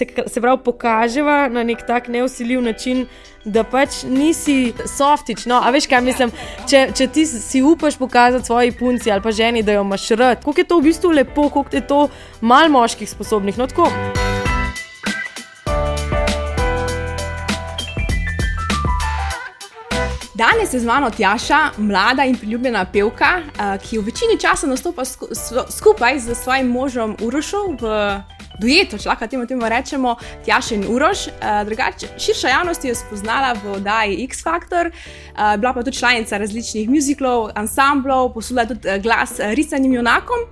se, se pravi, pokaževa na nek tak neusiljiv način, da pač nisi softič. No, a veš, kaj mislim? Če, če ti si upaš pokazati svoji punci ali pa ženi, da jo imaš rad, koliko je to v bistvu lepo, koliko je to mal moških sposobnih. No, tako. Danes je z mano Tjaša, mlada in priljubljena pevka, eh, ki v večini časa nastopa skupaj z svojim možem Urošom v duetu, če lahko temu, temu rečemo, Tjaša in Uroš. Eh, drugače, širša javnost je spoznala v oddaji X Factor, eh, bila pa tudi članica različnih muziklov, ansamblov, posula tudi glas risanim junakom.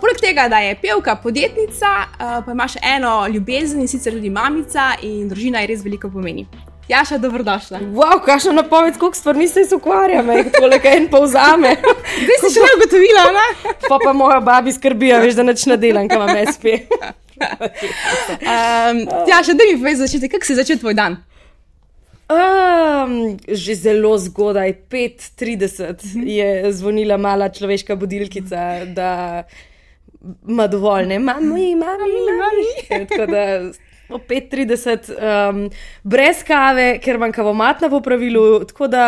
Poleg tega, da je pevka, podjetnica, pa ima še eno ljubezen in sicer tudi mamica, in družina je res veliko pomeni. Ja, še dobrodošla. Wow, kakšno napoved, koliko stvari se ukvarja, me je kaj en povzame. Zdaj si še ne ugotovila, ne? Pa pa moja babi skrbi, veš, da neč ne delam, kam vam SP. Um, ja, še da mi poveš začeti, kako se začne tvoj dan? Um, že zelo zgodaj, 5:30 mhm. je zvonila mala človeška budilkica, da ima dovolj, ne, mami, mami, mami. mami. mami. o 5:30, um, brez kave, ker imam kavomat na popravilu. Tako da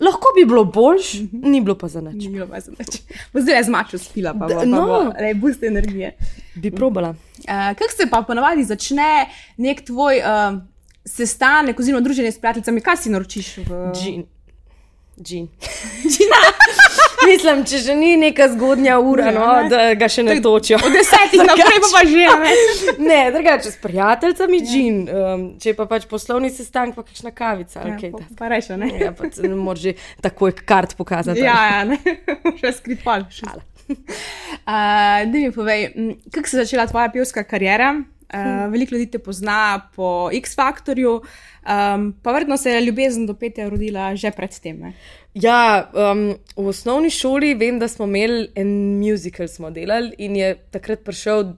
lahko bi bilo boljš, mm -hmm. ni bilo pa za nič. Ni bilo pa za nič. Zdaj je zmačil spila, pa bo, no, le boost energije. Bi probala. Uh, Kako se pa ponavadi začne nek tvoj uh, sestanek oziroma druženje s prijateljicami, kaj si naročiš v Džin? Džin. Mislim, če že ni neka zgodnja ura, no, da ga še ne točijo. Od desetih naprej pa, pa že. Ne, ne drugače s prijateljicami džin. Um, če pa pač poslovni sestanek, pa kakšna kavica. Ja, okay, pa, pa reče, ne. Ja, pa ne moreš že takoj kart pokazati. Ja, ja, ne. še skrit pal. Šala. Uh, da mi povej, kako se je začela tvoja pevska karijera? Uh, veliko ljudi te pozna po X-Factorju, um, pa verjetno se je ljubezen do petja rodila že predtem. Ja, um, v osnovni šoli vem, da smo imeli en muzikal, smo delali in je takrat prišel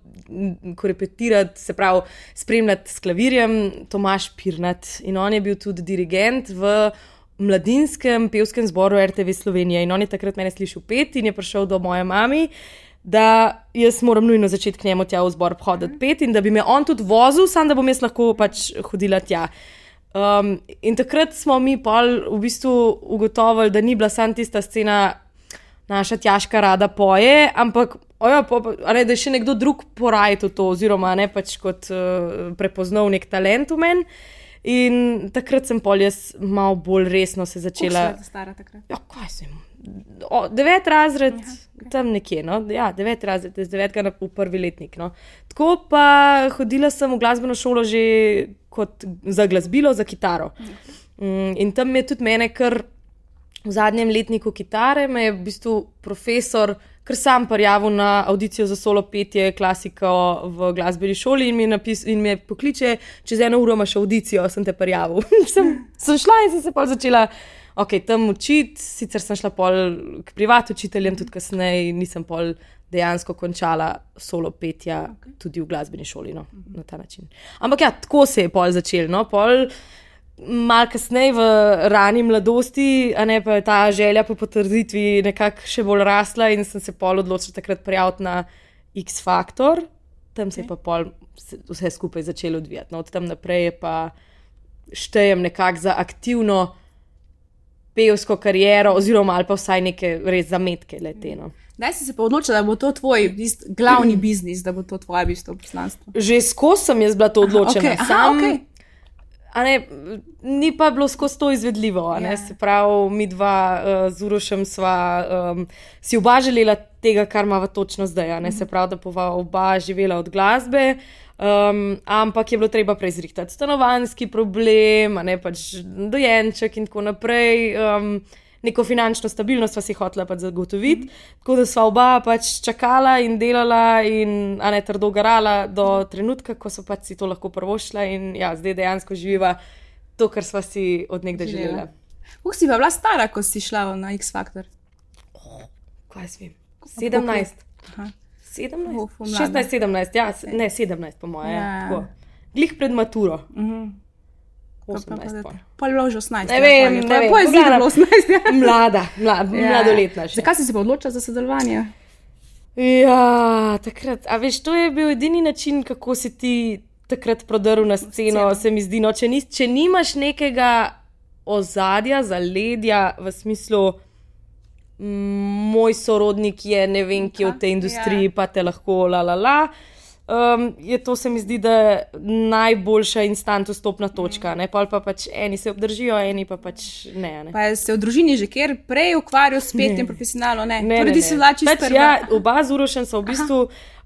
korepetirati, se pravi, spremljati s klavirjem Tomaš Pirnat. In on je bil tudi dirigent v mladinskem pevskem zboru RTV Slovenije. In on je takrat mene slišal pet in je prišel do moje mame. Da jaz moram nujno začeti k njemu tja v zbor hoditi pet, in da bi me on tudi vozil, samo da bom jaz lahko pač hodila tja. Um, in takrat smo mi pol v bistvu ugotovili, da ni bila samo tista scena, naša tjaška rada poje, ampak ojo, po, ne, da je še nekdo drug porajal to, oziroma ne pač kot uh, prepoznal nek talent v meni. In takrat sem pol jaz malo bolj resno se začela. Kaj si stara takrat? Ja, kaj sem. O, devet razred, ja, okay. tam nekje, no? ja, devet razred, z devetka na prvi letnik. No? Tako pa hodila sem v glasbeno šolo že kot za glasbilo, za kitaro. Mm, in tam je tudi mene, ker v zadnjem letniku kitare me je v bistvu profesor, ker sam prijavil na audicijo za solo petje, klasiko v glasbeni šoli in mi, napis, in mi pokliče, čez eno uro imaš audicijo, sem te prijavil. sem, sem šla in sem se pa začela. Ok, tam učiti, sicer sem šla pol k privatnim učiteljem, tudi kasneje nisem pol dejansko končala solo petja, okay. tudi v glasbeni šoli no, uh -huh. na ta način. Ampak ja, tako se je pol začel. No, pol, Mal kasneje v rani mladosti, a ne pa je ta želja po potrditvi nekako še bolj rasla, in sem se pol odločila takrat prijaviti na X Factor, tam se je pa pol vse skupaj začelo odvijati. No, od tam naprej pa štejem nekako za aktivno pevsko kariero, oziroma pa vsaj neke res zametke leteno. Kdaj si se pa odločila, da bo to tvoj bist, glavni biznis, da bo to tvoje bistvo poslanstvo? Že skozi sem jaz bila to odločena. Aha, okay. Aha, Sam, okay. Ne, ni pa bilo skozi to izvedljivo. Yeah. Ja. Se pravi, mi dva uh, z Urošem sva um, si oba želela tega, kar imamo točno zdaj. Mm -hmm. Se pravi, da bova oba živela od glasbe. Um, ampak je bilo treba prezrihtati stanovanjski problem, ne pač dojenček in tako naprej. Um, neko finančno stabilnost pa si hotela pač zagotoviti. Mm -hmm. Tako da sva oba pač čakala in delala, in ne trdo garala do trenutka, ko so pač si to lahko prvošla in ja, zdaj dejansko živiva to, kar sva si od nekdaj želela. Uf, si pa bila stara, ko si šla na X Factor. Oh, kaj si vem? 17. 17? Uf, 16, 17, ja, ne 17, po mojem. Ja. Glih pred maturo. Mm -hmm. 18. Pa je bilo že 18. Ne vem, ne vem. Pa je bilo 18. Ja. Mlada, mlad, ja. mladoletna. Zakaj si se pa odločila za sodelovanje? Ja, takrat. A veš, to je bil edini način, kako si ti takrat prodrl na sceno, se mi zdi. No, če, nis, če nimaš nekega ozadja, zaledja v smislu, "M, moj sorodnik je ne vem, ki je v tej Aha, industriji, ja. pa te lahko la la la. Um, je to, se mi zdi, da je najboljša instant vstopna točka. Ne? Pol pa pač eni se obdržijo, eni pa pač ne. ne. Pa se v družini že kjer prej ukvarjal s petjem profesionalno? Ne, Ne, torej ne, ne. bila čisto pač, ja, oba z Urošem so v bistvu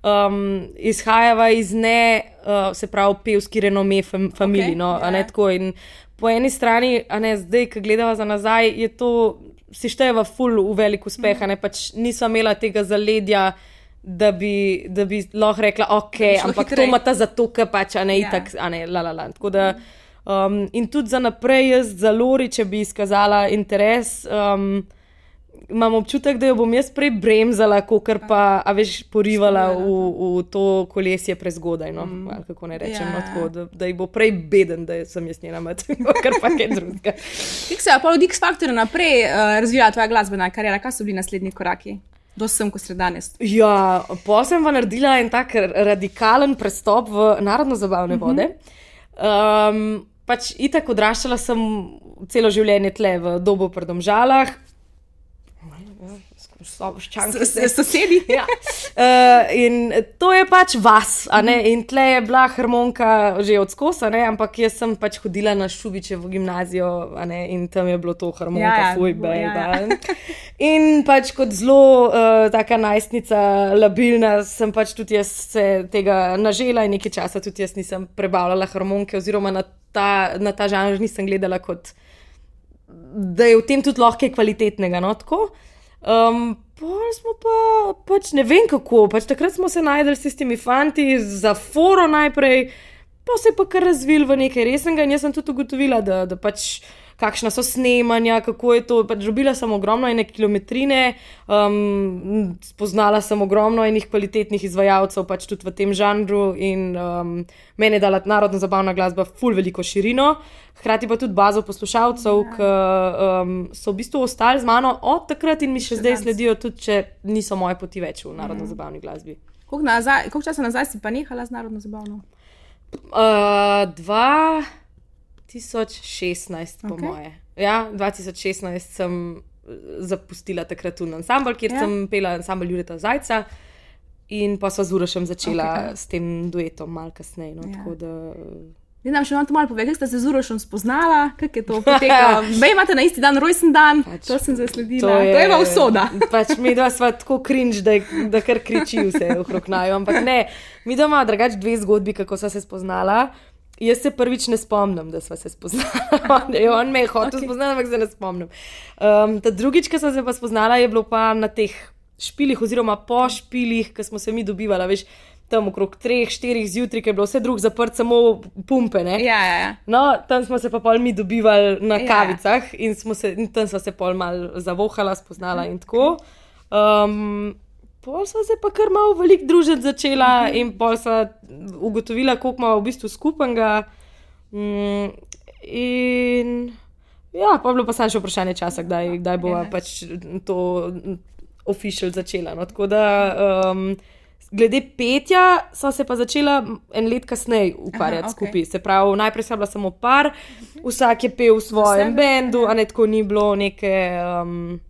um, izhajava iz ne, uh, se pravi, pevski renome fam, familiji. Okej, Okay, no, a ne ja. tako. In po eni strani, a ne zdaj, ki gledava za nazaj, je to si štejeva ful v velik uspeh, mm. ne pač nisva imela tega zaledja. Da bi, da bi lahko rekla, ok, ampak hitreje. to ima ta zato, ker pač a ne Ja. itak, a ne la la la. Tako da, um, in tudi za naprej, jaz za Lori, če bi izkazala interes, um, imam občutek, da jo bom jaz prej bremzala, kot pa, a veš, porivala v, v to kolesje prezgodaj. No? Mm. Kako ne rečem, Ja. no, tako, da, da ji bo prej beden, da sem jaz njena mat, kar pa kaj drugega. Kako se je pa od X Factorja naprej uh, razvijala tvoja glasbena kariera? Kaj so bili naslednji koraki? Do sem, ko si danes. Ja, pa sem naredila en tak radikalen prestop v narodno-zabavne Mhm. vode. Um, pač itak odraščala sem celo življenje tle v dobu pri domžalah. Soboščanke, S- s- Sosedi? Ja. Uh, in to je pač vas, ne? in tle je bila harmonika že od skosa, ampak jaz sem pač hodila na Šubičevo gimnazijo in tam je bilo to harmonika, Ja, ja, fuj, bo, ja, ja. In pač kot zelo uh, taka najstnica, labilna, sem pač tudi jaz se tega nažela in nekaj časa tudi jaz nisem prebavljala harmonike, oziroma na ta, na ta žanr nisem gledala kot da je v tem tudi lahko kaj kvalitetnega. No, tako. Um, pol smo pa, pač ne vem kako, pač takrat smo se najdeli s tistimi fanti, za foro najprej, pa se je pa kar razvil v nekaj resnega in jaz sem tudi ugotovila, da, da pač. Kakšna so snemanja, kako je to. Pač dobila sem ogromno ene kilometrine, um, spoznala sem ogromno enih kvalitetnih izvajalcev, pač tudi v tem žanru. In um, meni je dala narodno zabavna glasba ful veliko širino, hkrati pa tudi bazo poslušalcev, ki um, so v bistvu ostali z mano od takrat in mi še zdaj danes. sledijo, tudi če niso moje poti več v narodno zabavni glasbi. Koliko, nazaj, koliko časa nazaj si pa nehala z narodno zabavno? Uh, 2016, po Okej. moje. Ja, 2016 sem eh, zapustila takrat tu ansambl, kjer Ja. ja. sem pela ansambl Jureta Zajca. In pa sva z Urošem začela okay. s tem duetom, malo kasneje. No, Ja. ja. da, Zdaj nam še malo to malo pove, kako ste se z Urošem spoznala, kako je to potekalo. Vej imate na isti dan rojsten dan, pač, to sem zasledila. To je, to je pa usoda. Pač mi dva sva tako cringe, da, da kar kriči vse okrog naju. Ampak ne, mi doma drugač dve zgodbi, kako sva se spoznala. Jaz se prvič ne spomnim, da sva se spoznala. On, me je hotel okay. spoznati, ampak se ne spomnim. Um, drugič, ko sem se pa spoznala, je bilo pa na teh špilih, oziroma po špilih, ki smo se mi dobivali, veš, tam okrog treh, štirih zjutraj, ker je bilo vse drugo zaprt, samo pumpe. Ne? Ja, ja, ja. No, tam smo se pa pol mi dobivali na Ja. kavicah in, smo se, in tam smo se pol mal zavohala, spoznala in tako. Um, pol smo se pa kar malo veliko družiti začela in pol smo ugotovila, koliko imamo v bistvu skupnega. Mm, in ja, pa bilo pa samo še vprašanje časa, kdaj, kdaj bo Ja. pač to oficial začela. No, tako da. Um, Glede petja, sva se pa začela en let kasneje ukvarjati Aha, okay. skupaj. Se pravi, najprej sem bila samo par, vsak je pel v svojem Vse, bendu, a ne tako ni bilo neke, um,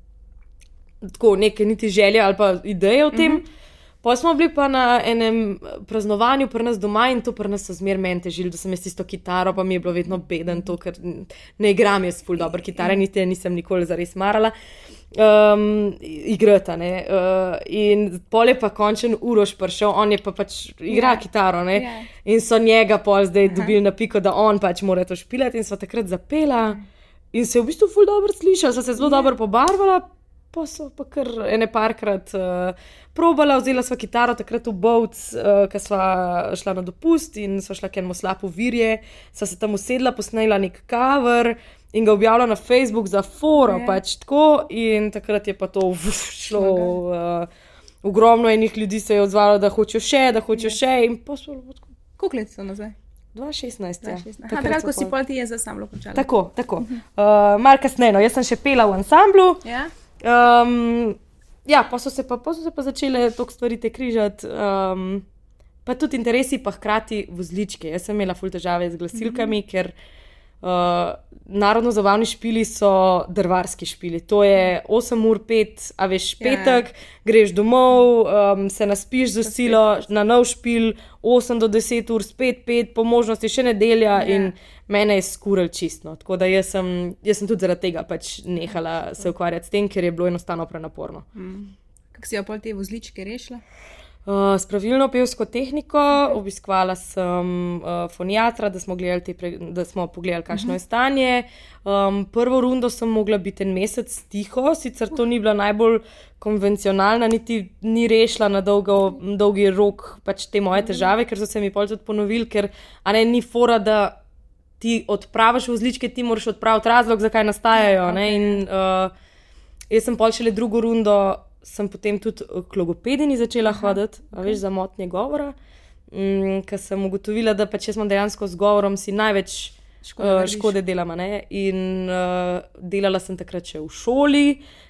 tako, neke niti želje ali pa ideje o tem. Uh -huh. Pa smo bili pa na enem praznovanju pri nas doma in to pri nas so zmer meni težili, da sem jaz tisto kitaro, pa mi je bilo vedno beden to, ker ne igram jaz ful dobro kitare, niti nisem nikoli zares marala. Um, igrata, ne. Uh, in pol je pa končen urož prišel, on je pa pač igra Ja. yeah. kitaro, ne. Ja. Yeah. In so njega pol zdaj dobili na piko, da on pač mora to špilati in so takrat zapela. In se je v bistvu ful dobro slišala, so se zelo dobro pobarvala, pa so pa kar ene parkrat uh, probala, vzela sva kitaro takrat v Bovc, uh, ko sva šla na dopust in sva šla k enemu slapu virje, sva se tam usedla, posnela nek cover. In ga objavila na Facebook za foro, Ja. pač tako, in takrat je pa to vuf, šlo. Uh, ogromno enih ljudi se je odzvalo, da hočejo še, da hočejo še. In tako. Koliko let so nazaj? 2016. Ja. 2016. Aha, Takrat ko si pol- ti je za samlo končala. Tako, tako. Uh, Mal kasneje, no, jaz sem še pela v ansamblu. Ja? Um, ja, pa so se pa, pa, so se pa začele toliko stvari te križati. Um, pa tudi interesi, pa hkrati vozličke. Jaz sem imela ful težave z glasilkami, mm -hmm. ker uh, narodno zabavni špili so drvarski špili. To je 8 ur 5, a veš, ja, ja. petek, yeah. greš domov, um, se naspiš z silo na nov špil, 8 do 10 ur, spet 5, po možnosti še nedelja. Ja. Mene je skuril čisto. Tako da jaz sem, jaz sem tudi zaradi tega pač nehala se ukvarjati s tem, ker je bilo enostavno prenaporno. Mm. Kako si jo pol te vozličke rešila? Uh, s pravilno pevsko tehniko, okay. obiskvala sem uh, foniatra, da smo, pre, da smo pogledali, kakšno uh -huh. je stanje. Um, prvo rundo sem mogla biti en mesec tiho, sicer to ni bila najbolj konvencionalna, niti ni rešila na dolgo, dolgi rok pač te moje težave, ker so se mi pol tudi ponovili, ker ne, ni fora, da ti odpraviš vzličke, ti moraš odpraviti razlog, zakaj nastajajo. Okay. In, uh, jaz sem pol šele drugo rundo sem potem tudi k logopedini začela hoditi, okay. veš, za motnje govora, mm, ker sem ugotovila, da pa če smo dejansko z govorom, si največ škode, uh, škode delamo. Ne? In uh, delala sem takrat še v šoli,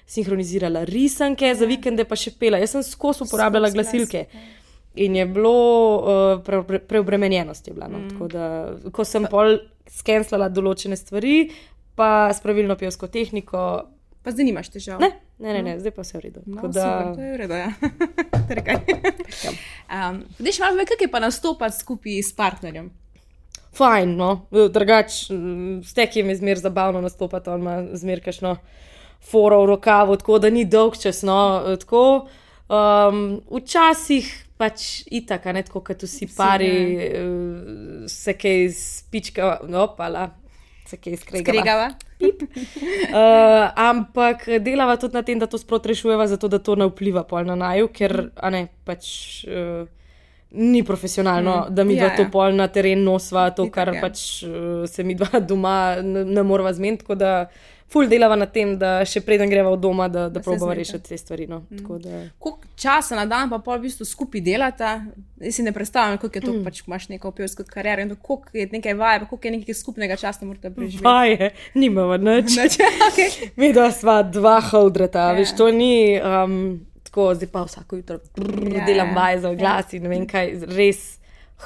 sinhronizirala risanke, ja. za vikende pa še pela. Jaz sem skozi uporabljala skos glasilke. Glas. In je bilo uh, pre, pre, preobremenjenost. Je bila, no? mm. da, ko sem pol skenslala določene stvari, pa s pravilno pevsko tehniko, Pa zdaj nimaš težav. Ne, ne, ne, ne. zdaj pa vse v redu. No, da... super, to je v redu. Ja. um, Veš, malo ve, kako je pa nastopati skupaj s partnerjem. Fajn, no, drugač, s tekim je zmer zabavno nastopati, on ima zmer kašno foro v rokavu, tako da ni dolg čas. No, tako, um, včasih pač itak, ne tako, kot vsi pari, uh, se kaj spička, no, pala, se kaj skregava. uh, ampak delava tudi na tem, da to sprotrešujeva, zato da to ne vpliva pol na naju, ker ne, pač, uh, ni profesionalno, mm, da mi ja, to ja. pol na teren nosva, to, kar ja. pač uh, se mi dva doma ne, ne morava zmeniti ful delava na tem, da še preden greva od doma, da, da, da probava rešiti te stvari. No. Mm. Da... Koliko časa na dan pa pol v bistvu skupaj delata? Jaz si ne predstavljam, kako je to, mm. pač imaš neko pevsko kariero in koliko je nekaj vaje, koliko je nekaj skupnega časa, da morate preživeti. Vaje, nimamo nič. okay. Mi dva sva dva holdreta, yeah. veš, to ni. Um, Tako, zdaj pa vsako jutro brrr, ja, delam ja. vaje za glas in ne vem kaj, res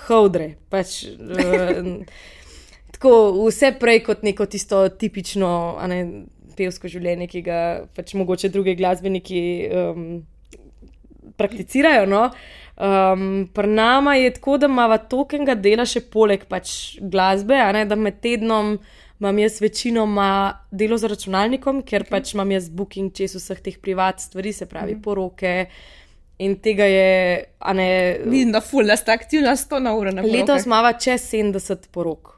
hodre. Pač, uh, tako vse prej kot neko tisto tipično ne, pevsko življenje, ki ga pač mogoče druge glasbeniki um, prakticirajo. No. Um, Pri nama je tako, da imamo tokenga dela še poleg pač glasbe, ne, da med tednom imam jaz večinoma delo z računalnikom, ker okay. pač imam jaz booking čez vseh teh privat stvari, se pravi mm. poroke. In tega je, a ne. Vidim, da fulno ste aktivni, 100 na uro. Letos imamo čez 70 porok.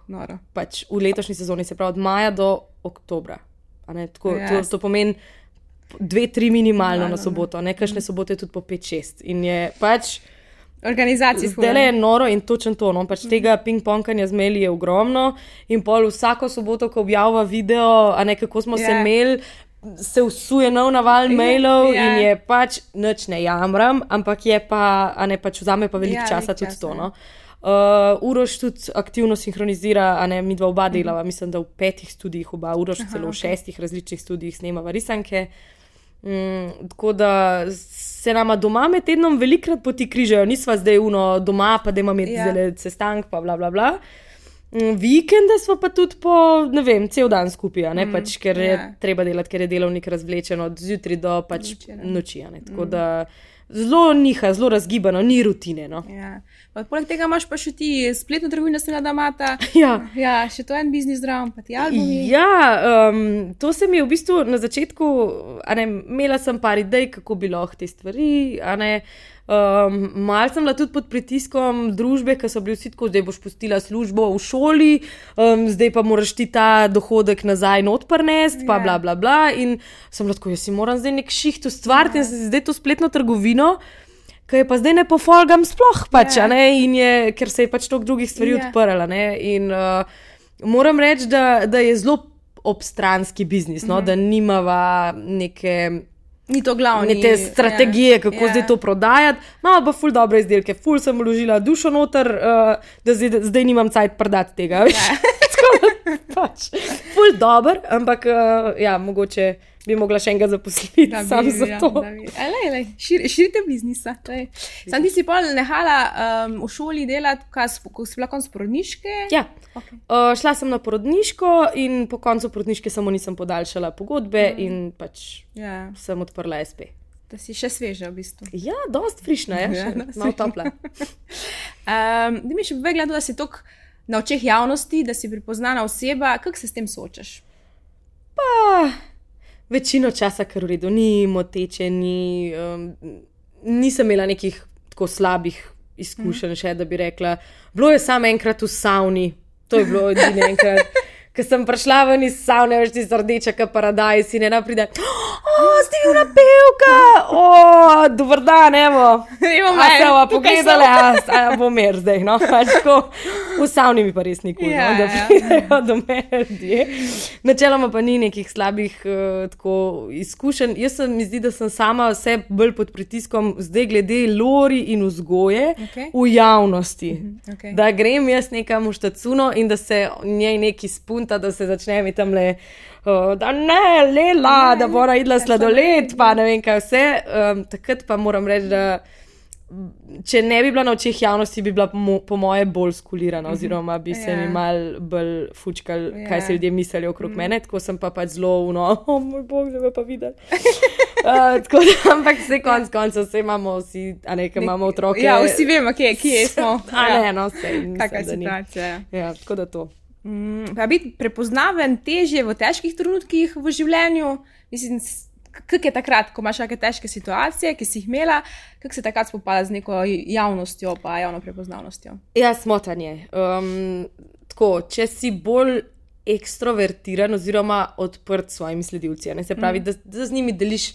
Pač v letošnji sezoni, se pravi od maja do oktobra. Tako, yes. to, to pomeni dve, tri minimalno no, na soboto, nekajšne sobote tudi po 5-6. In je pač. Organizacije. Zdaj je noro in točno to. No? Pač tega ping-ponganja z maili je ogromno. In pol vsako soboto, ko objavlja video, a ne kako smo yeah. se ja. imeli, se usuje nov naval mailov yeah. in je pač noč ne jamram, ampak je pa, a ne pač vzame pa veliko yeah, časa tudi čas, to. No? Uh, Uroš tudi aktivno sinhronizira, a ne mi dva oba delava, mm. mislim, da v petih študijih, oba Uroš Aha, celo v okay. šestih različnih študijih snemava risanke. Mm, tako da se nama doma med tednom velikrat poti križajo, nisva zdaj uno doma, pa da imamo yeah. Zelo sestank, pa bla bla bla. Mm, vikende smo pa tudi po, ne vem, cel dan skupaj, mm, pač, ker je yeah. Ja. treba delati, ker je delovnik razvlečen od zjutraj do pač noči. Tako mm. da zelo niha, zelo razgibano, ni rutine. No. Ja. Poleg tega imaš pa še ti spletno trgovino, se da imata. Ja. ja, še to en biznis zdrav, pa ti albumi. Ja, um, to se mi je v bistvu na začetku, ne, imela sem par idej, kako bi lahko te stvari. Um, mal sem bila tudi pod pritiskom družbe, ker so bili vsi tako, zdaj boš pustila službo v šoli, um, zdaj pa moraš ti ta dohodek nazaj odprnest, pa yeah. bla bla bla. In sem lahko, jaz si moram zdaj nek šiht ustvariti yeah. in zdaj to spletno trgovino. Kaj je pa zdaj ne pofolgam, sploh pač, yeah. ne, je, ker se je pač toliko drugih stvari yeah. odprla. In uh, moram reči, da, da je zelo obstranski biznis, no, mm -hmm. da nimava neke Ni to glavno. Te strategije, ja. kako ja. zdaj to prodajati. No, pa ful dobre izdelke, ful sem vložila dušo noter, uh, da zdaj, zdaj nimam cajt prodati tega. Ja. pač, ful dober, ampak uh, ja, mogoče bi mogla še enega zaposliti, Da bi, sam za ja, to. bi. E, lej, lej, šir, širite biznisa. lej. Sam ti si pol nehala um, v šoli delati, ko si- bila konc porodniške. Ja. Okay. Uh, šla sem na porodniško in po koncu porodniške samo nisem podaljšala pogodbe mm. in pač Ja, sem odprla SP. da si še sveža v bistvu. Ja, dost frišna Ja, ja, malo topla. Um, da mi še povej, gledala, da si tok na očeh javnosti, da si prepoznana oseba, kako se s tem soočaš? Večino časa, kar v redu, ni moteče, ni, um, nisem imela nekih tako slabih izkušenj, še, da bi rekla. Bilo je samo enkrat v savni, to je bilo edino enkrat. Ker sem prišla ven iz savne, veš ti rdeča, kot paradajz in ena pride. O, ste vi pevka, o, dober dan, evo. Evo bova pogledala, a, a bo mer zdaj. No? Pač tako, v savni mi pa res nikoli, Ja, no, da ja. pridejo do mene ljudje. Načeloma pa ni nekih slabih uh, tako, izkušenj. Jaz se mi zdi, da sem sama vse bolj pod pritiskom, zdaj glede lori in vzgoje Okej. v javnosti. Okay. Da grem jaz nekam v štacuno in da se njej neki spunta, da se začne mi tam le. Uh, da ne, lela, da bo ona idla sladoled, pa ne vem kaj vse. Um, takrat pa moram reči, da če ne bi bila na očeh javnosti, bi bila po, mo po moje bolj skulirana, oziroma bi se Ja. mi mal bolj fučkal, Ja. kaj se ljudje mislijo okrog mene. Tako sem pa pač zelo, no, oh, moj bog, zdaj me pa videl. Uh, tako da, ampak vse konc koncev, vse imamo vsi, a ne, ki imamo otroke. Ja, vsi vemo, kje, kje smo. A ja. ne, no, vse. Kakšna je situacija? ja. Ja, tako da to. Mm, pa biti prepoznaven težje v težkih trenutkih v življenju. Mislim, kako je takrat, ko imaš neke težke situacije, ki si jih imela, kako se takrat spopada z neko javnostjo, pa javno prepoznavnostjo. Ja, smotanje. Um, tako, če si bolj ekstrovertiran oziroma odprt s svojimi sledilci, a ne, se pravi, mm. da, da z njimi deliš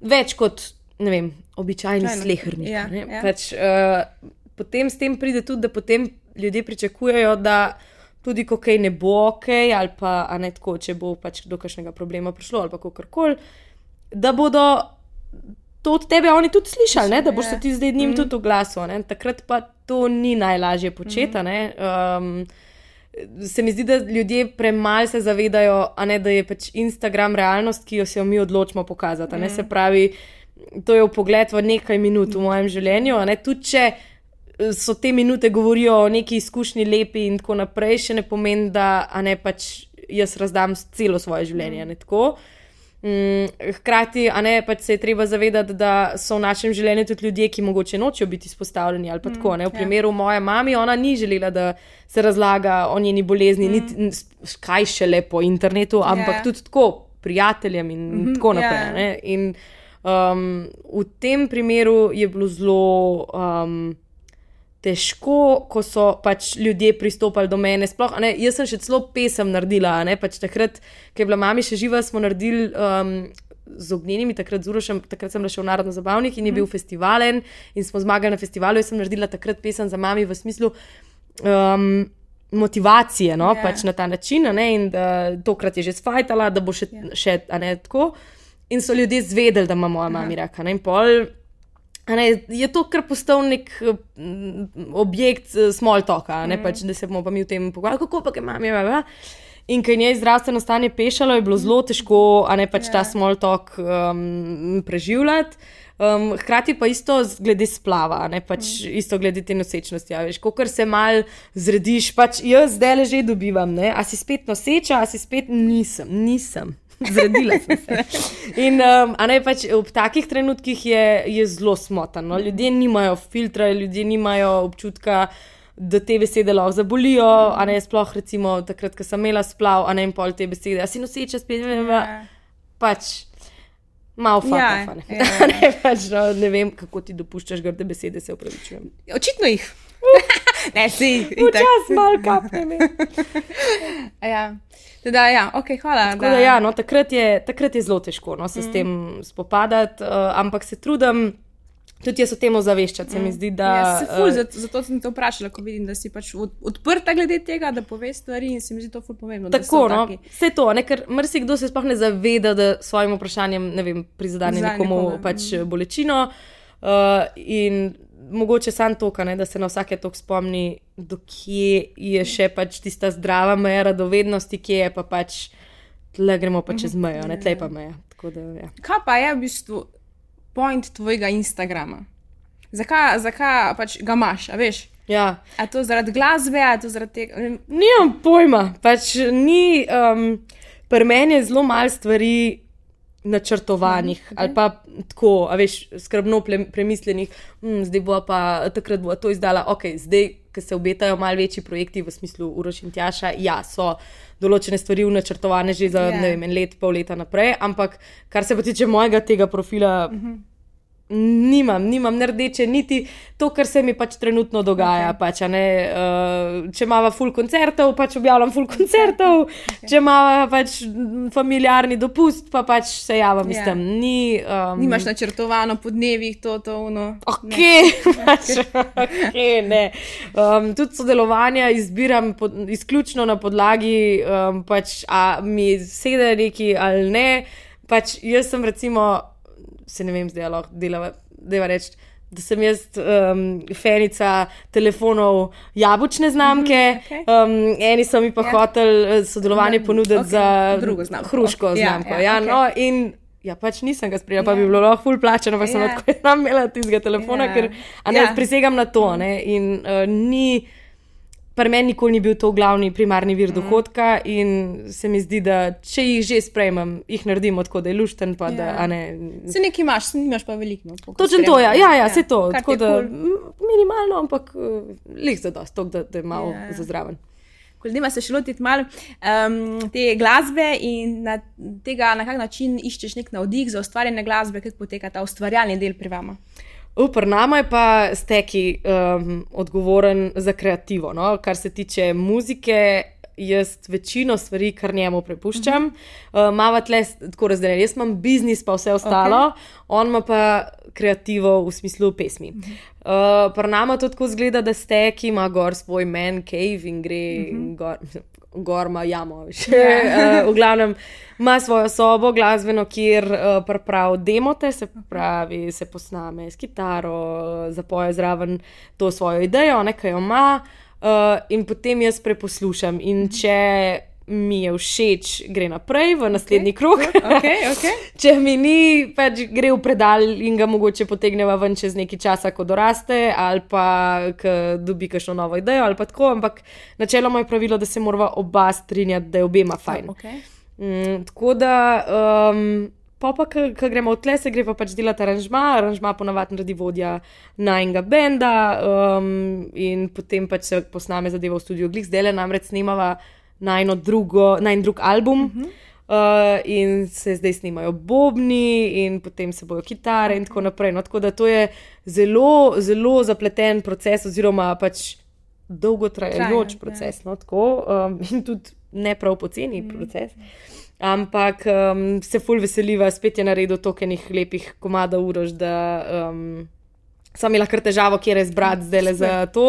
več kot ne vem, običajni Običajno. slehrnik. Ja, ne. ja. Pač, uh, potem s tem pride tudi, da potem ljudje pričakujejo, da tudi ko kaj ne bo ok, ali pa ne tako, če bo pač do kakšnega problema prišlo ali pa kakorkoli, da bodo. To od tebe oni tudi slišali, ne? da boš se ti zdaj njim mm. tudi oglasil. ne. Takrat pa to ni najlažje početi. Mm. Um, se mi zdi, da ljudje premalo se zavedajo, a ne, da je pač Instagram realnost, ki jo se jo mi odločimo pokazati. Ne, se pravi, to je v pogled v nekaj minut v mojem življenju. tudi če so te minute govorijo o neki izkušnji lepi in tako naprej, še ne pomeni, da ne pač jaz razdam celo svoje življenje. Ne, tako. Mm, hkrati, a ne pač se je treba zavedati, da so v našem življenju tudi ljudje, ki mogoče nočejo biti izpostavljeni ali pa tako. Ne? V ja. primeru moje mame, ona ni želela, da se razlaga o njeni bolezni, mm. niti kaj šele po internetu, ampak Ja. tudi tako prijateljem in mm -hmm, tako ja, naprej. ja. ne. In um, v tem primeru je bilo zelo. Um, Težko, ko so pač ljudje pristopali do mene. Sploh, ne, jaz sem še celo pesem naredila. Ne, pač takrat, ko je bila mama še živa, smo naredili um, z ognjenimi, takrat z Urošem, takrat sem bila še v Narodno zabavnik in je bil festivalen in smo zmagali na festivalu. Jaz sem naredila takrat pesem za mami v smislu. Um, Motivacije, no, Ja. yeah. pač na ta način, ne, in da tokrat je že sfajtala, da bo še, Ja. yeah. še a ne tako. In so ljudje zvedeli, da ima moja mama raka. Ne, in pol, ne, je to kar postal nek mm, objekt eh, small talka, ne, mm. pač, da se bomo pa mi v tem pogovarjali, kako pa je mami. Bla, bla. In ker je zdravstveno stanje pešalo, je bilo zelo težko, a ne pač ta Ja. small talk um, preživljati. Um, hkrati pa isto glede splava, a ne pač mm. isto glede te nosečnosti. Ja, ko se mal zrediš, pač jaz zdaj le že dobivam, ne? a si spet noseča, a si spet nisem, nisem. Zredila sem se. In um, ne pač v takih trenutkih je, je zelo smotano. Ljudje nimajo filtra, ljudje nimajo občutka, da te besede lahko zabolijo. A ne sploh recimo takrat, ko sem imela splav, a ne in pol te besede, a si noseča spet, ne vem, Ja. pač. Malo Ja, fajn. ja. ne, pač, no, ne vem, kako ti dopuščaš grde besede, se upravičujem. Očitno jih. ne, si. Včasih malo kapne. Ja. Teda, ja, ok, hvala. Tako da, ja, no, takrat, je, takrat je zelo težko no, se mm. s tem spopadati, uh, ampak se trudim tudi jaz o tem ozaveščati. Se mi zdi, da. Ja, se ful, eh, zato, zato sem te vprašala, ko vidim, da si pač od, odprta glede tega, da poveš stvari in se mi zdi to ful pomembno. da Tako, no, taki. vse to, ne, ker marsikdo se sploh ne zaveda, da s svojim vprašanjem ne vem, prizadene Prizadene nekomu nekoga, pač bolečino. Uh, in mogoče sam to, da se na vsake tok spomni, dokje je še pač tista zdrava meja radovednosti, kje je pa pač, tle gremo pa čez mejo, ne tle pa meja. Da, ja. Kaj pa je v bistvu point tvojega Instagrama? Zakaj, zakaj pač ga imaš, a veš? Ja. A to zaradi glasbe, a to zaradi tega? Nimam pojma, pač ni. Um, Pri meni je zelo malo stvari načrtovanih okay. ali pa tako, a veš, skrbno premišljenih, hm, zdaj bo pa takrat bo to izdala. Ok, zdaj, ki se obetajo malo večji projekti v smislu Uroš in Tjaša, ja, so določene stvari načrtovane že za yeah. Ja. vem, en let, pol leta naprej, ampak kar se pa tiče mojega tega profila. Uh mhm. Nimam, nimam ne rdeče, niti to, kar se mi pač trenutno dogaja. Okay. Pač, uh, če imamo full koncertov, pač objavljam full koncertov, okay. če imamo pač familiarni dopust, pa pač se javim yeah. s ja. tem. Ni, um, Nimaš načrtovano po dnevih to, to, ono. Ok, pač, okay ne. Um, tudi sodelovanja izbiram pod, izključno na podlagi, um, pač, a mi sedi neki ali ne. Pač jaz sem recimo se ne vem, zdaj lahko delava, da reč. Da sem jaz um, fenica telefonov jabučne znamke, mm okay. um, eni so mi pa yeah. Ja. hoteli uh, sodelovanje ponuditi okay. za drugo znamko. Hruško okay. Ja, znamko. Yeah, ja, yeah, ja, okay. no, in ja, pač nisem ga sprejela, yeah. pa bi bilo lahko ful plačeno, pa sem yeah. lahko imela tistega telefona, yeah. ker ne, yeah. prisegam na to. Ne, in uh, ni pri meni nikoli ni bil to glavni, primarni vir mm. dohodka, in se mi zdi, da če jih že sprejmem, jih naredim tako, da je lušten. Pa, ja. da, ne... Se nekaj imaš, nimaš pa veliko. No, Točno to, ja, ja, ja, ja. se to. Tako da cool. minimalno, ampak uh, lih za dost, da, da je malo ja. za zraven. Koldima se še lotiti malo um, te glasbe in na, tega, na kak način iščeš nek navdih za ustvarjanje glasbe, kako poteka ta ustvarjalni del pri vama. Upr nama je pa steki um, odgovoren za kreativo. No? Kar se tiče muzike, jaz večino stvari kar njemu prepuščam. Uh -huh. uh, Mava tle tako razdeljen. Jaz imam biznis, pa vse ostalo, okay. on ima pa kreativo v smislu pesmi. Uh -huh. uh, Pri nama to tako zgleda, da steki ima gor svoj man cave in gre uh -huh. gor gorma jamo. Yeah. uh, v glavnem ima svojo sobo, glasbeno, kjer uh, pravi demote, se pravi, se posname s kitaro, zapoje zraven to svojo idejo, nekaj jo ima. Uh, in potem jaz preposlušam. In mhm. če mi je všeč, gre naprej v naslednji okay, krog. Okay, okay. Če mi ni, pač gre v predal in ga mogoče potegneva ven čez nekaj časa, ko doraste, ali pa dobi kakšno novo idejo, ali pa tako. Ampak načeloma je pravilo, da se moramo oba strinjati, da je obema fajn. Okay. Mm, tako da. Um, Pa, pa ko gremo v tle, se gre pa pač delati aranžma, aranžma ponavadi naredi vodja najnega benda, um, in potem pač se posname zadeva v studiu Glik, zdaj le namreč snemava na eno drugo, na en drug album. Uh -huh. Uh, in se zdaj snimajo bobni, in potem se bojo kitare, in tako naprej. No, tako da to je zelo, zelo zapleten proces, oziroma pač dolgotrajajoč proces. No, tako, um, in tudi ne prav poceni mm. proces. Ampak um, se fulj veseliva, spet je naredil toliko enih lepih komadov urož, da um, sem imela kar težavo, kje res brati zdaj le za to.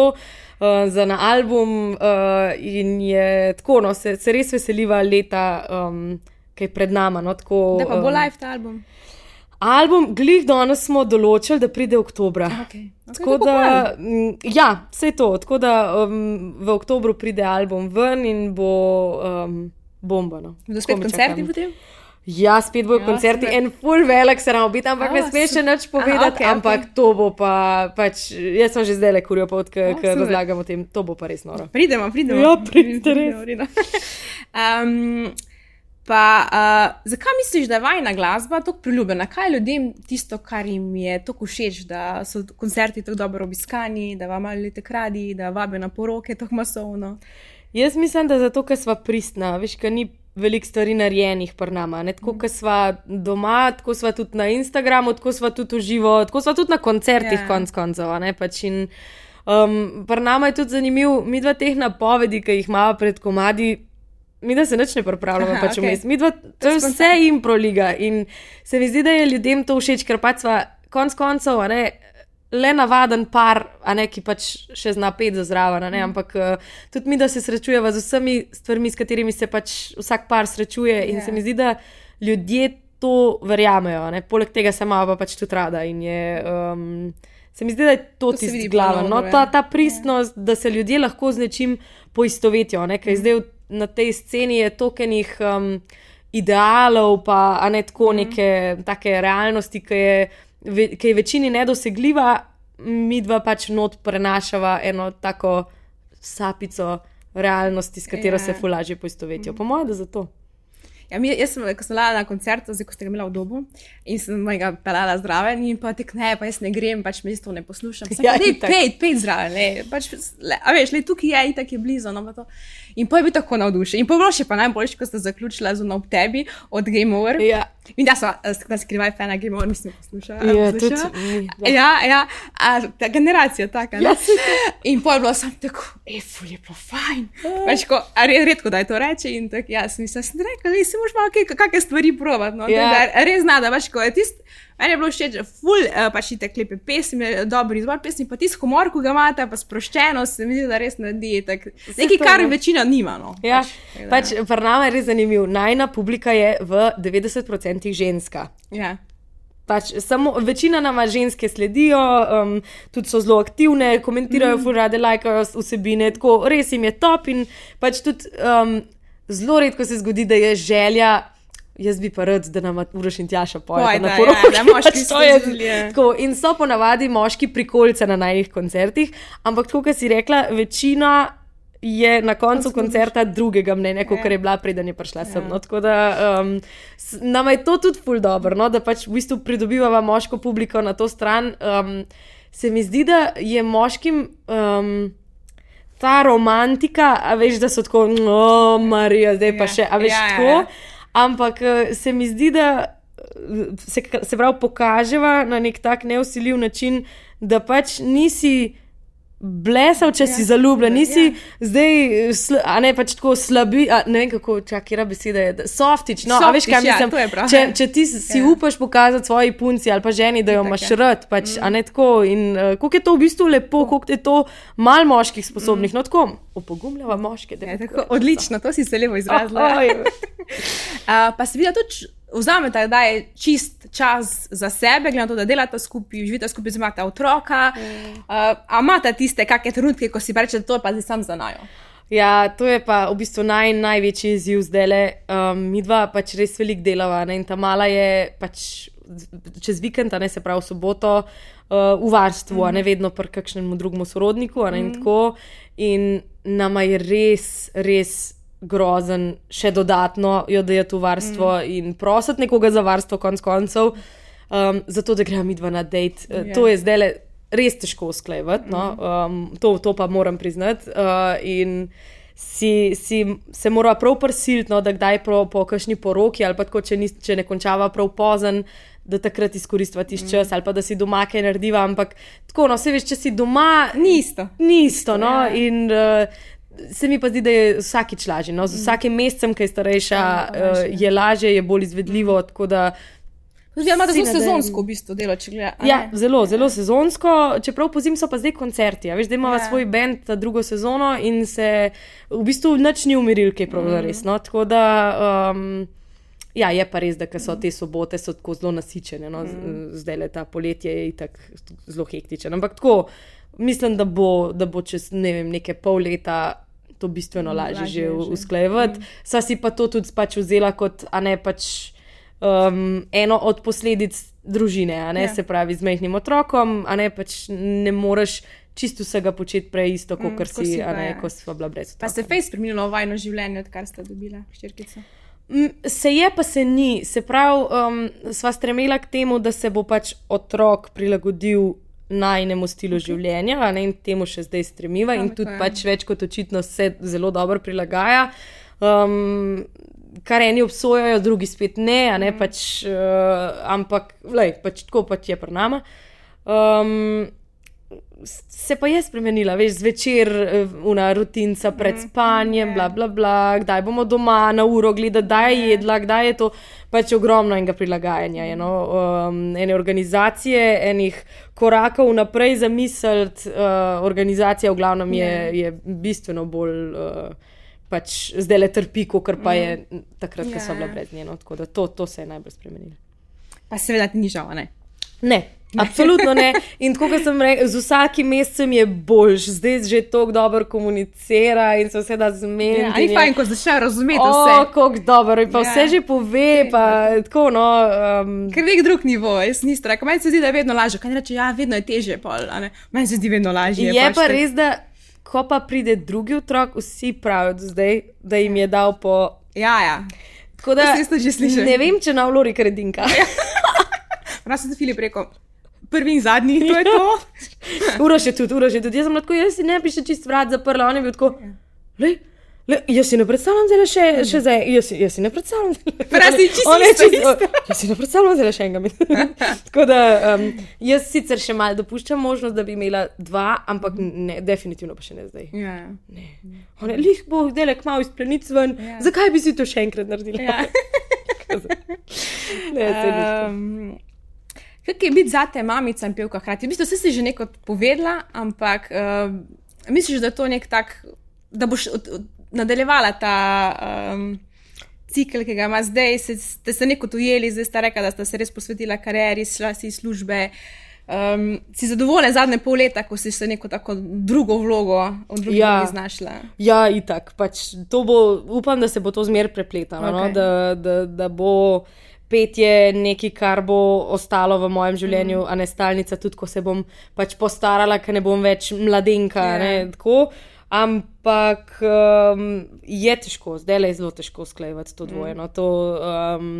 Uh, za na album. Uh, in je tako, no, se, se res veseliva leta, um, ki je pred nami. No, da pa bo um, live ta album. Album, glih danes smo določili, da pride oktober. Okay. Okay, tako da, m, ja, vse to. Tako da um, v oktobru pride album ven in bo um, bomba. No. Da spet koncerti potem? Ja, spet bojo ja, koncerti, en full velik se nam obiti, ampak ne smeš še nič povedati. Aha, okay, ampak okay. to bo pa, pač, jaz sem že zdaj le kurijo pot, ki razlagam o tem, to bo pa res noro. Pridemo, pridemo. Ja, pridemo, res. Um, pa, uh, zakaj misliš, da je vajna glasba tako priljubljena? Kaj je ljudem tisto, kar jim je tako všeč, da so koncerti tako dobro obiskani, da vam ali te kradi, da vabijo na poroke tako masovno? Jaz mislim, da zato, ker smo pristna, veš, ker ni veliko stvari narejenih pri nama. Tako kot smo doma, tako smo tudi na Instagramu, tako smo tudi v živo, tako smo tudi na koncertih, yeah. Ja. konc koncev. Pač um, pri nama je tudi zanimivo, mi dva teh napovedi, ki jih imamo pred komadi. Mi da se nič ne pripravljamo, pač okay. vmes. Mi dva, to je vse jim proliga. In se mi zdi, da je ljudem to všeč, ker pač smo konc koncev, ne, le navaden par, a ne ki pač še zna pet za zraven. Mm. Ampak uh, tudi mi, da se srečujemo z vsemi stvarmi, s katerimi se pač vsak par srečuje. Yeah. In se mi zdi, da ljudje to verjamejo. Ne? Poleg tega se malo pa pač tudi rada in je. Um, Se mi zdi, da je to, to tisti glavni. No, ta, ta pristnost, ja. da se ljudje lahko z nečim poistovetijo. Ne? Ker zdaj na tej sceni je tokenih um, idealov, pa ne tako mhm. neke take realnosti, ki je, ki je večini nedosegljiva, mi dva pač not prenašava eno tako sapico realnosti, s katero ja. se fulaže poistovetijo. Po mojem, da zato. Ja, mi, jaz sem, ko sem bila na koncertu, zdaj ko ste ga imeli v domu in sem ga pelala zraven, in pa ti ne, pa jaz ne grem, pač me to ne poslušam. Sem, ja, ne, pej, pej zraven, ne, pač, le, a veš, le tukaj je, itak je blizu. No, In pa je bil tako navdušen. In pogloš je pa najboljši, ko ste zaključili z unom tebi od Game Over. Ja. In da so uh, skrivaj fana Game Over, nisem poslušala. Ja, tudi. Ja, ja, a, ta generacija taka. Ja, in pa je bilo sam tako, e, ful je bilo fajn. Pač ko, a redko da je to reče in tako, ja, sem, sem rekel, si moraš malo kakšne stvari provati. No, ja. da, res zna, da pač ko je tisti. Meni je bilo všeč, ful, uh, pač te klepe pesmi, dobro izbor pesmi, pa tisto humor, ko ga imate, pa sproščeno, se mi zdi, da res naredi. Nekaj, kar večina nima. No. Ja, pač, pač prnama je res zanimiv. Najna publika je v 90% ženska. Ja. Pač, samo, večina nama ženske sledijo, um, tudi so zelo aktivne, komentirajo, mm. rade lajkajo vsebine, tako res jim je top. In pač tudi um, zelo redko se zgodi, da je želja jaz bi pa rad, da nam uraš in tjaša poje. Na poroki, ja, da moški to je zelo. In so ponavadi moški prikolce na najnih koncertih, ampak tako, kot si rekla, večina. Je na koncu koncerta drugega mnenja, kot je bila, preden je prišla sem. No, tako da um, nam je to tudi ful dobro, no, da pač v bistvu pridobivamo moško publiko na to stran. Um, se mi zdi, da je moškim um, ta romantika, a veš, da so tako, no, Marija, zdaj pa ja, še, a veš, ja, tako. Ja, ja. Ampak eh, se mi zdi, da se, se pravi, pokaževa na nek tak neusiljiv način, da pač nisi blesal, če ja, si zaljubljen, nisi ja. zdaj, a ne pač tako slabi, a ne vem kako, čakaj, beseda je, softič. No, softič, veš, kaj ja, mislim. Če, če ti si ja. upaš pokazati svoji punci ali pa ženi, da jo imaš rad, pač, mm. a ne tako. In uh, koliko je to v bistvu lepo, koliko je to mal moških sposobnih, mm. no tako, opogumljava moške. Ja, tako, odlično, to si se lepo izrazila. Oh, oh, uh, pa se vidi tudi vzamete, da je čist čas za sebe, glede na to, da delate skupaj, živite skupaj, imate otroka. Mm. Uh, imate tiste kakšne trenutke, ko si rečete, to je pa zdaj sam za najo. Ja, to je pa v bistvu naj, največji izziv zdaj le. Um, mi dva pač res veliko delava ne? in ta mala je pač čez vikend, ne se pravi soboto, uh, v varstvu, mm. ne vedno pri kakšnem drugem sorodniku. Ne, mm. in, in nama je res, res grozen, še dodatno jo da je tu varstvo mm. in prositi nekoga za varstvo, konc koncev, um, zato da gremo mi dva na dejt. Yeah. Ja. To je zdaj le res težko usklejevati, no? um, to, to pa moram priznati. Uh, in si, si se mora prav prisiliti, no, da kdaj prav po kakšni poroki ali pa tako, če, ni, če ne končava prav pozen. Da takrat izkoristiva tisti čas, mm. ali pa da si doma kaj narediva. Ampak tako, no, vse veš, če si doma, ni isto. Ni isto, no. Ja. In uh, se mi pa zdi, da je vsakič lažje. No? Z mm. vsakim mesecem, ki je starejša, ja, uh, je lažje, je bolj izvedljivo. Ja, ima zelo sezonsko v bistvu delo, če gledate. Ja, zelo, zelo sezonsko, čeprav po zim so pa zdaj koncerti. Ja, veš, da imamo ja. svoj bend za drugo sezono in se v bistvu nič ni umiril, kaj prav mm. res. No? Tako da, um, ja, je pa res, da so te sobote so tako zelo nasičene. No? Mm. Zdaj le ta poletje je tako zelo hektičen. Ampak tako, mislim, da bo, da bo čez ne vem, nekaj pol leta to bistveno lažje, že usklajevati. Sva si pa to tudi pač vzela kot ne, pač, um, eno od posledic družine, ne, ja. se pravi z mehkim otrokom, a ne pač ne moreš. Čisto vsega početi prej, isto kot mm, si, si, a ne, ja. ko smo bila brez otroka. Pa se je fejs spremenilo vajno življenje, odkar ste dobila ščirkico? Mm, se je, pa se ni. Se pravi, um, sva stremela k temu, da se bo pač otrok prilagodil najnemu stilu okay. življenja, ne, in temu še zdaj stremiva, in tudi pač več kot očitno se zelo dobro prilagaja. Um, kar eni obsojajo, drugi spet ne, ne mm. pač, uh, ampak lej, pač tako pač je pri nama. Um, se pa je spremenila, veš, zvečer, una rutinca pred mm, spanjem, bla, bla, bla, kdaj bomo doma na uro gledati, kdaj je jedla, kdaj je to. Pač ogromno enega prilagajanja, eno, um, ene organizacije, enih korakov naprej za misel, uh, organizacija v glavnem je, je bistveno bolj. Uh, Pač zdaj le trpi, kot pa je takrat, ko so bile brez njeno. Tako da to, to se je najbolj spremenilo. Pa seveda ti ni žal, ne? Ne, Absolutno ne. In tako kot sem rekel, z vsakim mesecem je boljš, zdaj že tako dobro komunicira in se vse da zmeniti. Ja, ni fajn, ko začne razumeti O, vse. kako dobro, in pa Ja. vse že pove, pa tako no. Um, Ker nek drug nivo, jaz nisem rekel, meni se zdi, da je vedno lažje. Kaj reče, ja, vedno je teže, pol. Meni se zdi vedno lažje. je pač pa res, da ko pa pride drugi otrok, vsi pravijo zdaj, da jim je dal po. Ja, ja. Tako da slišala. ne vem, če na vlori kredinka. Raz sem Filip rekel, prvi in zadnji, to je to. Uroš je tudi, uroš je tudi. Jaz sem lahko, jaz si ne bi še čist vrat zaprla, on je bil tako. Lej, lej, jaz si ne predstavljam zdaj še, še zdaj, jaz, si- jaz si ne predstavljam. Raz si čisto On je isto, čisto- Jaz si ne predstavljam zdaj še enega. Tako da um, jaz sicer še mal dopuščam možnost, da bi imela dva, ampak ne, definitivno pa še ne zdaj. Ja. On je, lih bo delek malo iz plenic ven, Ja. zakaj bi si to še enkrat naredila? Ja. ne. Um, Kaj je biti za te mamica in pevka hkrati? V bistvu si že neko povedala, ampak uh, misliš, da je to nek tak, da boš od, od, nadaljevala ta um, cikl, ki ga ima zdaj, se, ste se neko ujeli, zdaj ste rekla, da ste se res posvetila karieri, šla si iz službe. Um, si zadovoljen zadnje pol leta, ko si se neko tako drugo vlogo v drugi Ja. znašla? Ja, itak. Pač to bo, upam, da se bo to zmer prepletalo. Okay. No? Da, da, da bo petje nekaj, kar bo ostalo v mojem življenju, mm. a ne stalnica, tudi ko se bom pač postarala, ker ne bom več mladenka. Ja. Yeah. Tako. Ampak um, je težko, zdaj je zelo težko sklejevati to dvoje. No. To, um,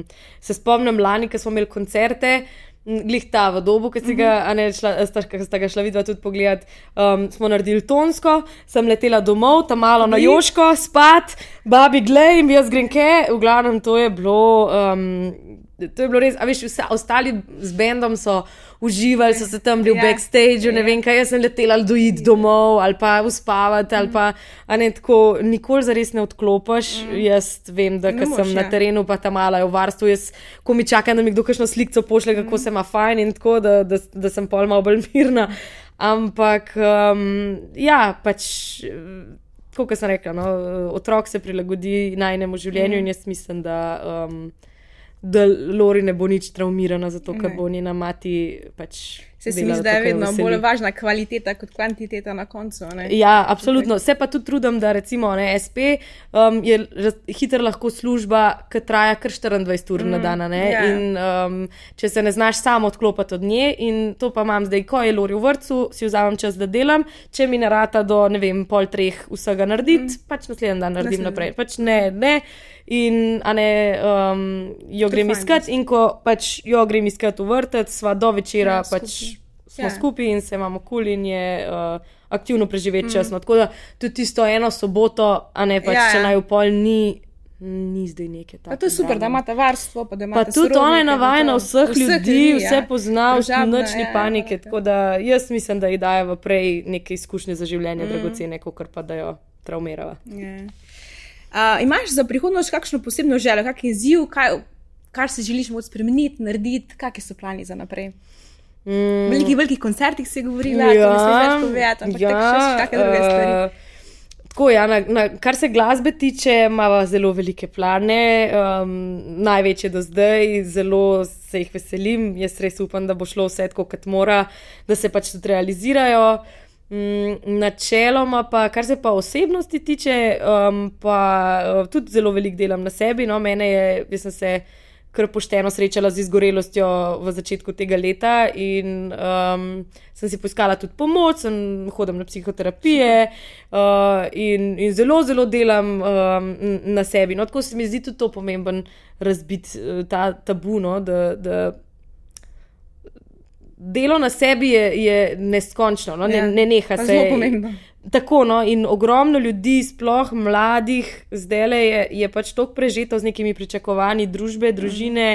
se spomnim lani, ko smo imeli koncerte. m, Glih ta v dobu, ki si ga, a ne, šla, sta, sta ga šla vidva tudi pogledat, um, smo naredili tonsko, sem letela domov, tam malo na Joško, spat, babi, glej, jaz grem ke, v glavnem to je bilo. Um, To je bilo res, a veš, vse ostali z bendom so uživali, so se tam bili v Ja. backstage, ne vem kaj, jaz sem letela ali dojiti domov ali pa uspavati ali pa, a ne tako, nikoli zares ne odklopiš. Jaz vem, da ko sem moreš, na ja. terenu, pa tam malo je v varstvu, jaz, ko mi čakam, da mi kdo kakšno sliko pošle, kako se ima fajn in tako, da, da, da sem pol malo bolj mirna. Ampak, um, ja, pač. Kot sem rekla, no, otrok se prilagodi najnemu življenju, mm. in jaz mislim, da, um, da Lori ne bo nič traumirana, zato ker bo njena mati pač. Se mi zdi, da je vedno veseli. bolj važna kvaliteta kot kvantiteta na koncu. ne? Ja, absolutno. Se pa tudi trudim, da recimo ne, SP um, je hitro lahko služba, ki traja kar 24 ur mm, na dan. ja. In um, če se ne znaš samo odklopiti od nje, in to pa imam zdaj, ko je Lori v vrtu, si vzamem čas, da delam, če mi ne rata do ne vem, pol treh vsega narediti, mm. pač naslednji dan naredim Naslednji naprej. Pač ne, ne. In ne, um, jo To grem iskat, in ko pač jo grem iskat v vrtec, sva do večera Ja, pač skupaj. Smo Ja. skupaj in se imamo kul in je uh, aktivno preživeti čas. No, tako da tudi tisto eno soboto, a ne pač, Ja, ja, če ja. naj v pol ni, ni zdaj nekaj Pa takega. to je super, da imate varstvo, pa da Pa imate tudi ona je navajena vseh, vseh ljudi, ljudi, vse ja. pozna, Družabna, nočni ja, panike. ja. Tako da jaz mislim, da ji daje prej neke izkušnje za življenje mm. dragocene, kot pa da jo traumirava. Ja. Uh, imaš za prihodnost kakšno posebno željo, kakšen izziv, kaj, kar si želiš moč spremeniti, narediti, kakšni so plani za naprej? Mm. Velikih, velikih koncertih si govorila, ja, to smeš več povedati, ampak ja, tako še kakšne druge stvari. eh, Tako, ja, na, na, kar se glasbe tiče, imamo zelo velike plane, um, največje do zdaj, zelo se jih veselim. Jaz res upam, da bo šlo vse tako, kot mora, da se pač tudi realizirajo. Mm, načeloma, pa kar se pa osebnosti tiče, um, pa uh, tudi zelo veliko delam na sebi. No, mene je, jaz sem se kar pošteno srečala z izgorelostjo v začetku tega leta in um, sem si poiskala tudi pomoč, sem hodim na psihoterapije uh, in, in zelo, zelo delam um, na sebi. No, tako se mi zdi tudi to pomemben razbiti uh, ta tabu, no, da. da Delo na sebi je, je neskončno, no? ne, Ja, ne neha se. zelo pomembno. Tako, no, in ogromno ljudi, sploh mladih, zdaj je, je pač tako prežeto z nekimi pričakovanji družbe, družine.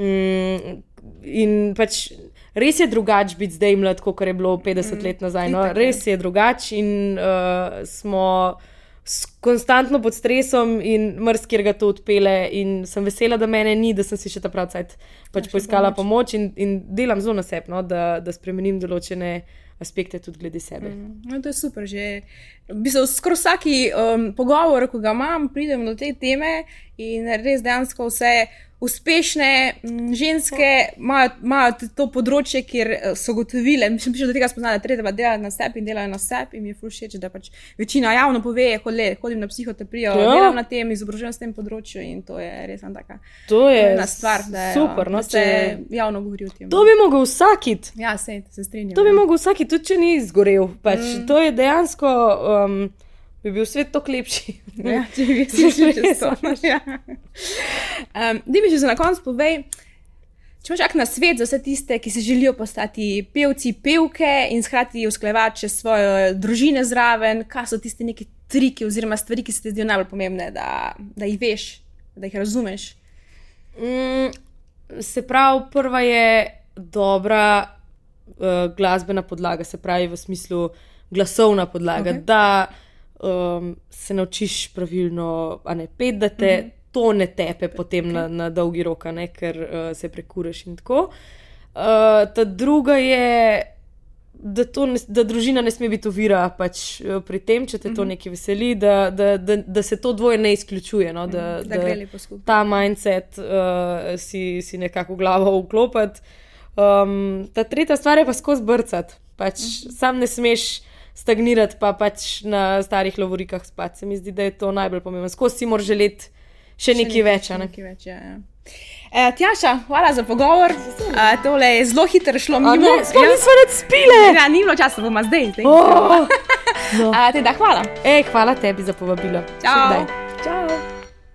Mm, in pač res je drugače biti zdaj mlad, kot je bilo 50 let nazaj. No, res je drugače in uh, smo konstantno pod stresom in mrzkir ga to odpele. In sem vesela, da mene ni, da sem si še ta pravi cajt pač poiskala pomoč in, in delam zelo na sebi, no, da, da spremenim določene aspekte tudi glede sebe. No, to je super. Že, v bistvu, skoraj vsaki um, pogovor, ko ga imam, pridem do te teme in res dejansko vse uspešne m, ženske imajo, t- to področje, kjer eh, so gotovile, mislim, da do tega spoznali, da je treba delati na sebi in delajo na sebi. In mi je všeč, da pač večina javno pove, hodi, hodim na psihoterapijo, Ja. delam na tem, izobražujem se na tem področju in to je res ena taka To je ena stvar, da, je, super. No, da se če... javno govori o tem. To bi mogel vsakit. Ja, se, se strinjam. To bi ja. mogel vsaki, tudi če ni izgorel. Pač. Mm. To je dejansko, um, bi bil svet toliko lepši. Ja, če bi si čez to. Ja. Um, Dimi, če se na koncu povej, če imaš na svet za vse tiste, ki se želijo postati pevci, pevke in hkrati usklajevati še svoje družine zraven, kaj so tiste neki triki oziroma stvari, ki se ti zdijo najbolj pomembne, da, da jih veš, da jih razumeš. Mm, se pravi, prva je dobra uh, glasbena podlaga, se pravi v smislu glasovna podlaga, okay. da um, se naučiš pravilno, a ne pet, da te. Mm -hmm. To ne tepe potem okay. na, na dolgi rok, ne, ker uh, se prekureš in tako. Uh, ta druga je, da, ne, da družina ne sme biti ovira pač, uh, pri tem, če te to nekaj veseli, da, da, da, da se to dvoje ne izključuje. No, da, Da gre lepo skupaj. ta mindset uh, si, si nekako glavo vklopiti. Um, ta tretja stvar je pa skozi brcati. Pač, uh -huh. Sam ne smeš stagnirati, pa pač na starih lovorikah spati. Se mi zdi, da je to najbolj pomembno. Skozi si moraš želeti še, še nekaj več. Ne? nekaj več ja, ja. E, Tjaša, hvala za pogovor. E, tole je zelo hitro šlo mimo. Ne, sploh Ja. nismo več spile. Ja, ni bilo časa, bomo zdaj. zdaj. Oh, no. A, teda, hvala. Ej, hvala tebi za povabilo. Kdaj.